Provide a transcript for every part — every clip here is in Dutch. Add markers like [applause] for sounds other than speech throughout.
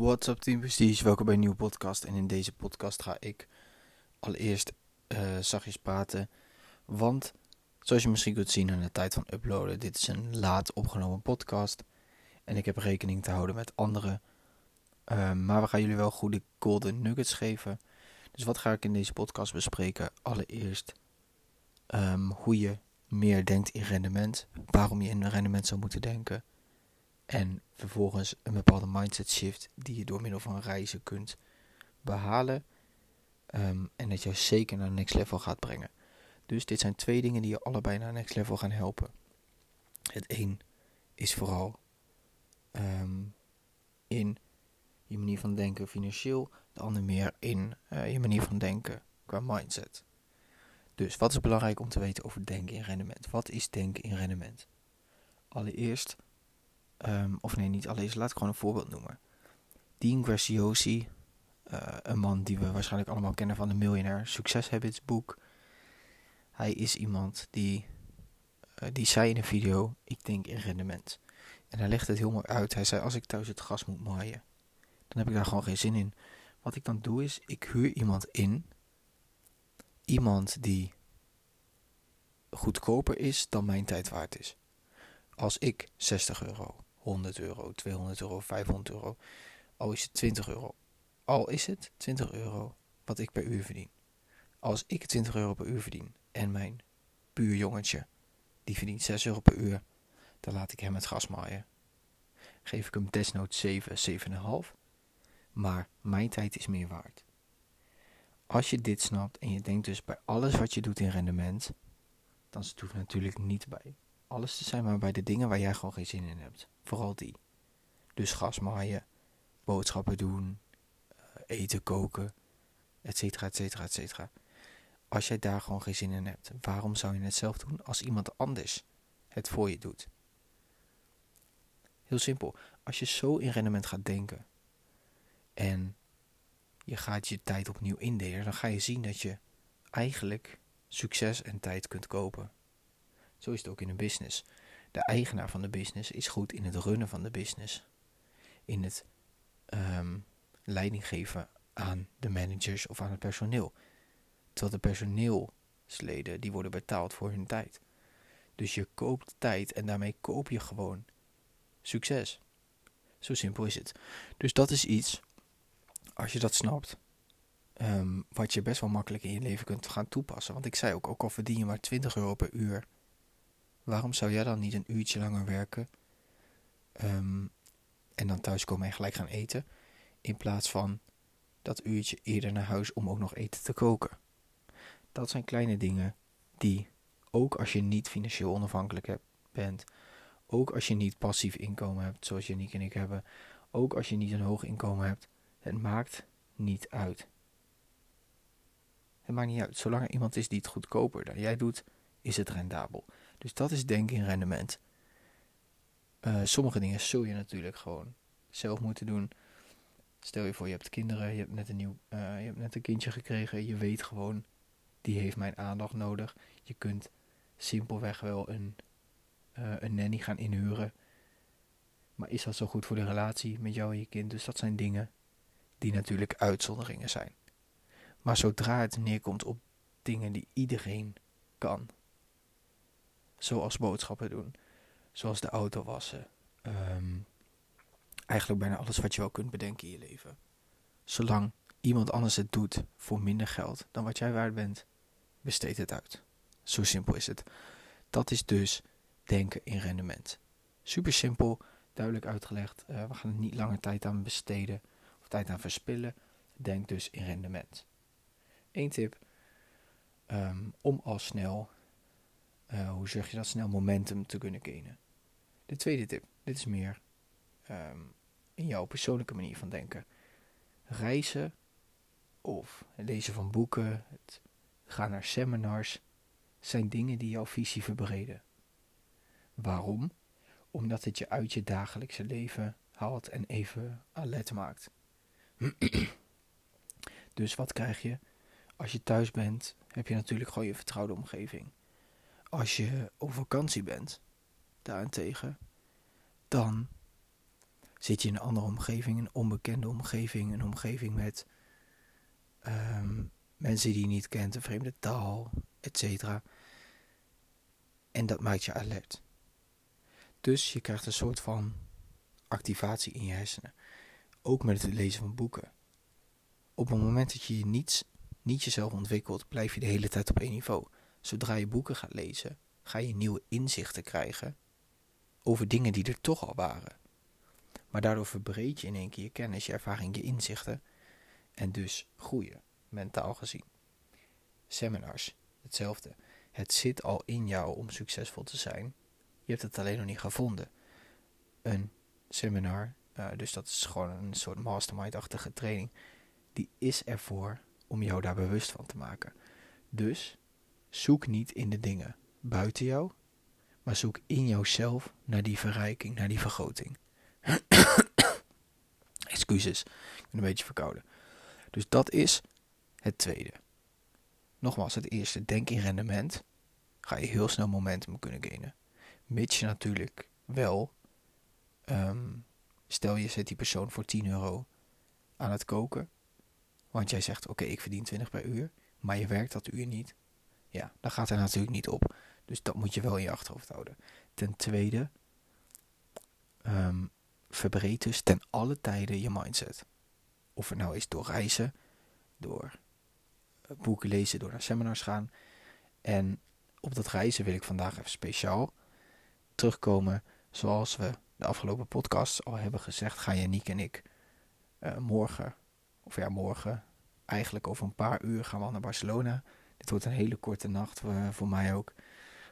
What's up team Prestige, welkom bij een nieuwe podcast. En in deze podcast ga ik allereerst uh, zachtjes praten. Want, zoals je misschien kunt zien aan de tijd van uploaden, dit is een laat opgenomen podcast. En ik heb rekening te houden met anderen. Uh, maar we gaan jullie wel goede golden nuggets geven. Dus wat ga ik in deze podcast bespreken? Allereerst um, hoe je meer denkt in rendement. Waarom je in rendement zou moeten denken. En vervolgens een bepaalde mindset shift die je door middel van reizen kunt behalen. Um, en dat jou zeker naar next level gaat brengen. Dus dit zijn twee dingen die je allebei naar next level gaan helpen. Het een is vooral um, in je manier van denken financieel. De ander meer in uh, je manier van denken qua mindset. Dus wat is belangrijk om te weten over denken in rendement? Wat is denken in rendement? Allereerst Um, of nee, niet allereerst, laat ik gewoon een voorbeeld noemen. Dean Graziosi, uh, een man die we waarschijnlijk allemaal kennen van de Millionaire Success Habits boek. Hij is iemand die, uh, die zei in een video, ik denk in rendement. En hij legt het heel mooi uit. Hij zei, als ik thuis het gras moet maaien, dan heb ik daar gewoon geen zin in. Wat ik dan doe is, ik huur iemand in. Iemand die goedkoper is dan mijn tijd waard is. Als ik 60 euro 100 euro, 200 euro, 500 euro. Al is het 20 euro. Al is het 20 euro wat ik per uur verdien. Als ik 20 euro per uur verdien en mijn buurjongetje, die verdient 6 euro per uur, dan laat ik hem het gas maaien. Geef ik hem desnoods 7, 7,5. Maar mijn tijd is meer waard. Als je dit snapt en je denkt dus bij alles wat je doet in rendement, dan is het natuurlijk niet bij alles te zijn, maar bij de dingen waar jij gewoon geen zin in hebt. Vooral die. Dus gas maaien, boodschappen doen, eh, eten koken, etcetera, etcetera, etcetera. Als jij daar gewoon geen zin in hebt, waarom zou je het zelf doen als iemand anders het voor je doet? Heel simpel. Als je zo in rendement gaat denken en je gaat je tijd opnieuw indelen, dan ga je zien dat je eigenlijk succes en tijd kunt kopen. Zo is het ook in een business. De eigenaar van de business is goed in het runnen van de business. In het um, leiding geven aan de managers of aan het personeel. Terwijl de personeelsleden die worden betaald voor hun tijd. Dus je koopt tijd en daarmee koop je gewoon succes. Zo simpel is het. Dus dat is iets, als je dat snapt, um, wat je best wel makkelijk in je leven kunt gaan toepassen. Want ik zei ook, ook al verdien je maar 20 euro per uur waarom zou jij dan niet een uurtje langer werken um, en dan thuiskomen en gelijk gaan eten, in plaats van dat uurtje eerder naar huis om ook nog eten te koken? Dat zijn kleine dingen die, ook als je niet financieel onafhankelijk bent, ook als je niet passief inkomen hebt, zoals Janiek en ik hebben, ook als je niet een hoog inkomen hebt, het maakt niet uit. Het maakt niet uit. Zolang er iemand is die het goedkoper dan jij doet, is het rendabel. Dus dat is denken in rendement. Uh, sommige dingen zul je natuurlijk gewoon zelf moeten doen. Stel je voor, je hebt kinderen, je hebt net een nieuw, uh, je hebt net een kindje gekregen. Je weet gewoon, die heeft mijn aandacht nodig. Je kunt simpelweg wel een, uh, een nanny gaan inhuren. Maar is dat zo goed voor de relatie met jou en je kind? Dus dat zijn dingen die natuurlijk uitzonderingen zijn. Maar zodra het neerkomt op dingen die iedereen kan, Zoals boodschappen doen. Zoals de auto wassen. Um, eigenlijk bijna alles wat je wel kunt bedenken in je leven. Zolang iemand anders het doet voor minder geld dan wat jij waard bent, besteed het uit. Zo simpel is het. Dat is dus denken in rendement. Super simpel, duidelijk uitgelegd. Uh, we gaan er niet langer tijd aan besteden of tijd aan verspillen. Denk dus in rendement. Eén tip um, om al snel uh, hoe zeg je dat, snel momentum te kunnen gainen. De tweede tip, dit is meer um, in jouw persoonlijke manier van denken. Reizen of lezen van boeken, het gaan naar seminars, zijn dingen die jouw visie verbreden. Waarom? Omdat het je uit je dagelijkse leven haalt en even alert maakt. [clears throat] dus wat krijg je? Als je thuis bent, heb je natuurlijk gewoon je vertrouwde omgeving. Als je op vakantie bent, daarentegen, dan Zit je in een andere omgeving, een onbekende omgeving, een omgeving met ehm, mensen die je niet kent, een vreemde taal, etc. En dat maakt je alert. Dus je krijgt een soort van activatie in je hersenen. Ook met het lezen van boeken. Op het moment dat je niet, niet jezelf ontwikkelt, blijf je de hele tijd op één niveau. Zodra je boeken gaat lezen, ga je nieuwe inzichten krijgen over dingen die er toch al waren. Maar daardoor verbreed je in één keer je kennis, je ervaring, je inzichten en dus groeien, mentaal gezien. Seminars, hetzelfde. Het zit al in jou om succesvol te zijn. Je hebt het alleen nog niet gevonden. Een seminar, uh, dus dat is gewoon een soort mastermind-achtige training, die is ervoor om jou daar bewust van te maken. Dus zoek niet in de dingen buiten jou, maar zoek in jouzelf naar die verrijking, naar die vergroting. [coughs] Excuses, ik ben een beetje verkouden. Dus dat is het tweede. Nogmaals, het eerste, denk in rendement. Ga je heel snel momentum kunnen gainen. Mits je natuurlijk wel, ehm, stel je zet die persoon voor 10 euro aan het koken. Want jij zegt, oké, ik verdien 20 per uur. Maar je werkt dat uur niet. Ja, dan gaat er natuurlijk niet op. Dus dat moet je wel in je achterhoofd houden. Ten tweede, um, verbreed dus ten alle tijden je mindset. Of het nou is door reizen, door eh, boeken lezen, door naar seminars gaan. En op dat reizen wil ik vandaag even speciaal terugkomen. Zoals we de afgelopen podcast al hebben gezegd, gaan Janiek en ik uh, morgen, of ja morgen, eigenlijk over een paar uur gaan we naar Barcelona. Dit wordt een hele korte nacht uh, voor mij ook.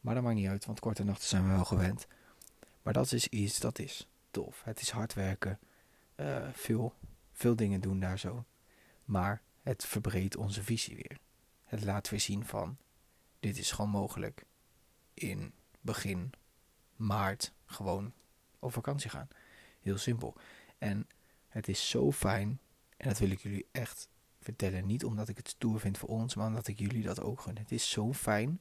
Maar dat maakt niet uit, want korte nachten zijn we wel gewend. Maar dat is iets, dat is tof. Het is hard werken. Uh, veel, veel dingen doen daar zo. Maar het verbreedt onze visie weer. Het laat weer zien van, dit is gewoon mogelijk. In begin maart gewoon op vakantie gaan. Heel simpel. En het is zo fijn, en dat wil ik jullie echt vertellen. Niet omdat ik het stoer vind voor ons, maar omdat ik jullie dat ook gun. Het is zo fijn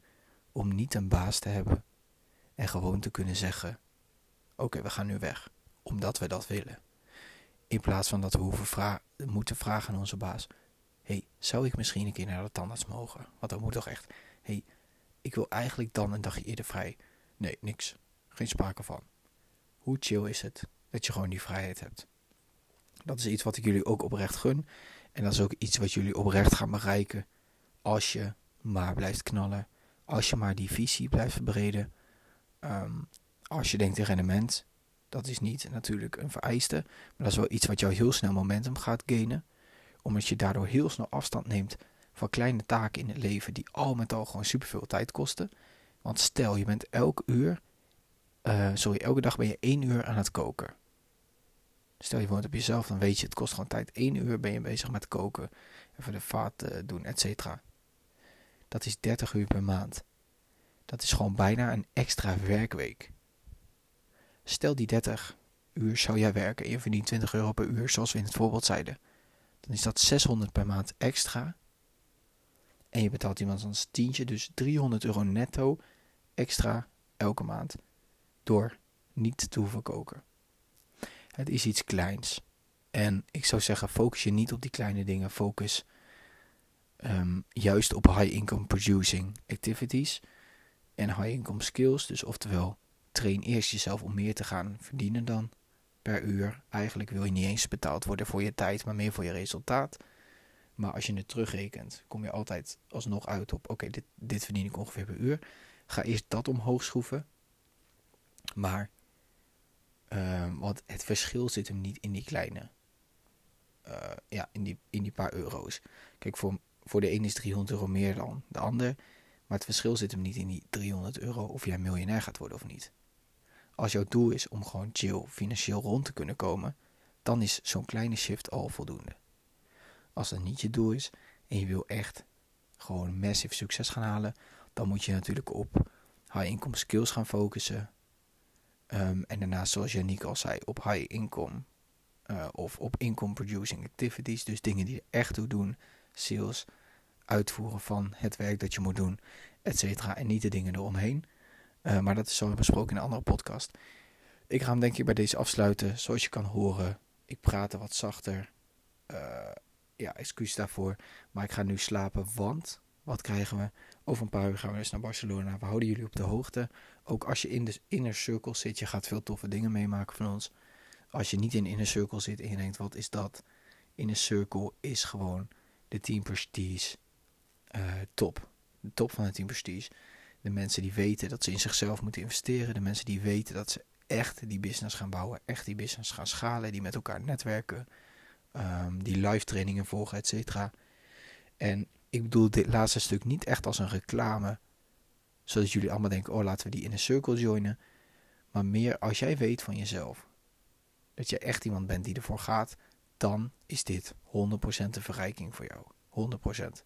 om niet een baas te hebben en gewoon te kunnen zeggen: Oké, we gaan nu weg, omdat we dat willen. In plaats van dat we hoeven moeten vragen aan onze baas: hey, zou ik misschien een keer naar de tandarts mogen? Want dat moet toch echt. hey, ik wil eigenlijk dan een dagje eerder vrij. Nee, niks. Geen sprake van. Hoe chill is het dat je gewoon die vrijheid hebt? Dat is iets wat ik jullie ook oprecht gun. En dat is ook iets wat jullie oprecht gaan bereiken als je maar blijft knallen als je maar die visie blijft verbreden. Ehm, als je denkt in rendement, dat is niet natuurlijk een vereiste. Maar dat is wel iets wat jou heel snel momentum gaat gainen. Omdat je daardoor heel snel afstand neemt van kleine taken in het leven die al met al gewoon superveel tijd kosten. Want stel je bent elk uur, uh, sorry, elke dag ben je één uur aan het koken. Stel je woont op jezelf, dan weet je het kost gewoon tijd. Eén uur ben je bezig met koken, even de vaat uh, doen, et cetera dat is 30 uur per maand. Dat is gewoon bijna een extra werkweek. Stel die 30 uur zou jij werken en je verdient 20 euro per uur, zoals we in het voorbeeld zeiden. Dan is dat 600 per maand extra. En je betaalt iemand als tientje, dus 300 euro netto extra elke maand. Door niet te hoeven koken. Het is iets kleins. En ik zou zeggen, focus je niet op die kleine dingen. Focus um, juist op high income producing activities en high income skills. Dus oftewel, train eerst jezelf om meer te gaan verdienen dan per uur. Eigenlijk wil je niet eens betaald worden voor je tijd, maar meer voor je resultaat. Maar als je het terugrekent, kom je altijd alsnog uit op: oké, dit, dit verdien ik ongeveer per uur. Ga eerst dat omhoog schroeven. Maar, uh, want het verschil zit hem niet in die kleine. Uh, ja, in die, in die paar euro's. Kijk, voor voor de een is 300 euro meer dan de ander. Maar het verschil zit hem niet in die 300 euro of jij miljonair gaat worden of niet. Als jouw doel is om gewoon chill financieel rond te kunnen komen, dan is zo'n kleine shift al voldoende. Als dat niet je doel is en je wil echt gewoon massive succes gaan halen, dan moet je natuurlijk op high income skills gaan focussen. Um, en daarnaast, zoals Janiek al zei, op high income uh, of op income producing activities. Dus dingen die er echt toe doen. Sales, uitvoeren van het werk dat je moet doen, et cetera. En niet de dingen eromheen. Uh, maar dat is zo besproken in een andere podcast. ik ga hem denk ik bij deze afsluiten. Zoals je kan horen, ik praat wat zachter. Uh, ja, excuus daarvoor. Maar ik ga nu slapen, want wat krijgen we? Over een paar uur gaan we dus naar Barcelona. We houden jullie op de hoogte. Ook als je in de inner circle zit, je gaat veel toffe dingen meemaken van ons. Als je niet in inner circle zit en je denkt, wat is dat? Inner circle is gewoon de team prestige uh, top. De top van het team prestige. De mensen die weten dat ze in zichzelf moeten investeren. De mensen die weten dat ze echt die business gaan bouwen. Echt die business gaan schalen. Die met elkaar netwerken. Um, die live trainingen volgen, et cetera. En ik bedoel dit laatste stuk niet echt als een reclame. Zodat jullie allemaal denken, oh laten we die in een circle joinen. Maar meer als jij weet van jezelf. Dat je echt iemand bent die ervoor gaat. Dan is dit 100% een verrijking voor jou. 100%.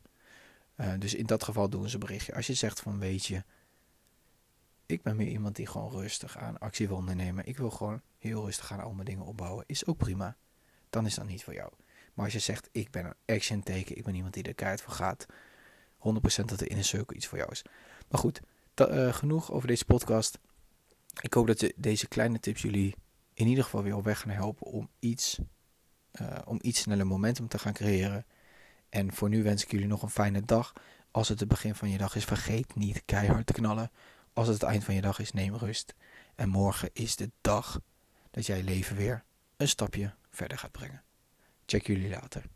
Uh, dus in dat geval doen ze een berichtje. Als je zegt van weet je, ik ben meer iemand die gewoon rustig aan actie wil ondernemen. Ik wil gewoon heel rustig aan al mijn dingen opbouwen. Is ook prima. Dan is dat niet voor jou. Maar als je zegt, ik ben een action taker, ik ben iemand die de kaart voor gaat. 100% dat de inner circle iets voor jou is. Maar goed, uh, genoeg over deze podcast. Ik hoop dat deze kleine tips jullie in ieder geval weer op weg gaan helpen om iets, uh, om iets sneller momentum te gaan creëren. En voor nu wens ik jullie nog een fijne dag. Als het het begin van je dag is, vergeet niet keihard te knallen. Als het het eind van je dag is, neem rust. En morgen is de dag dat jij leven weer een stapje verder gaat brengen. Check jullie later.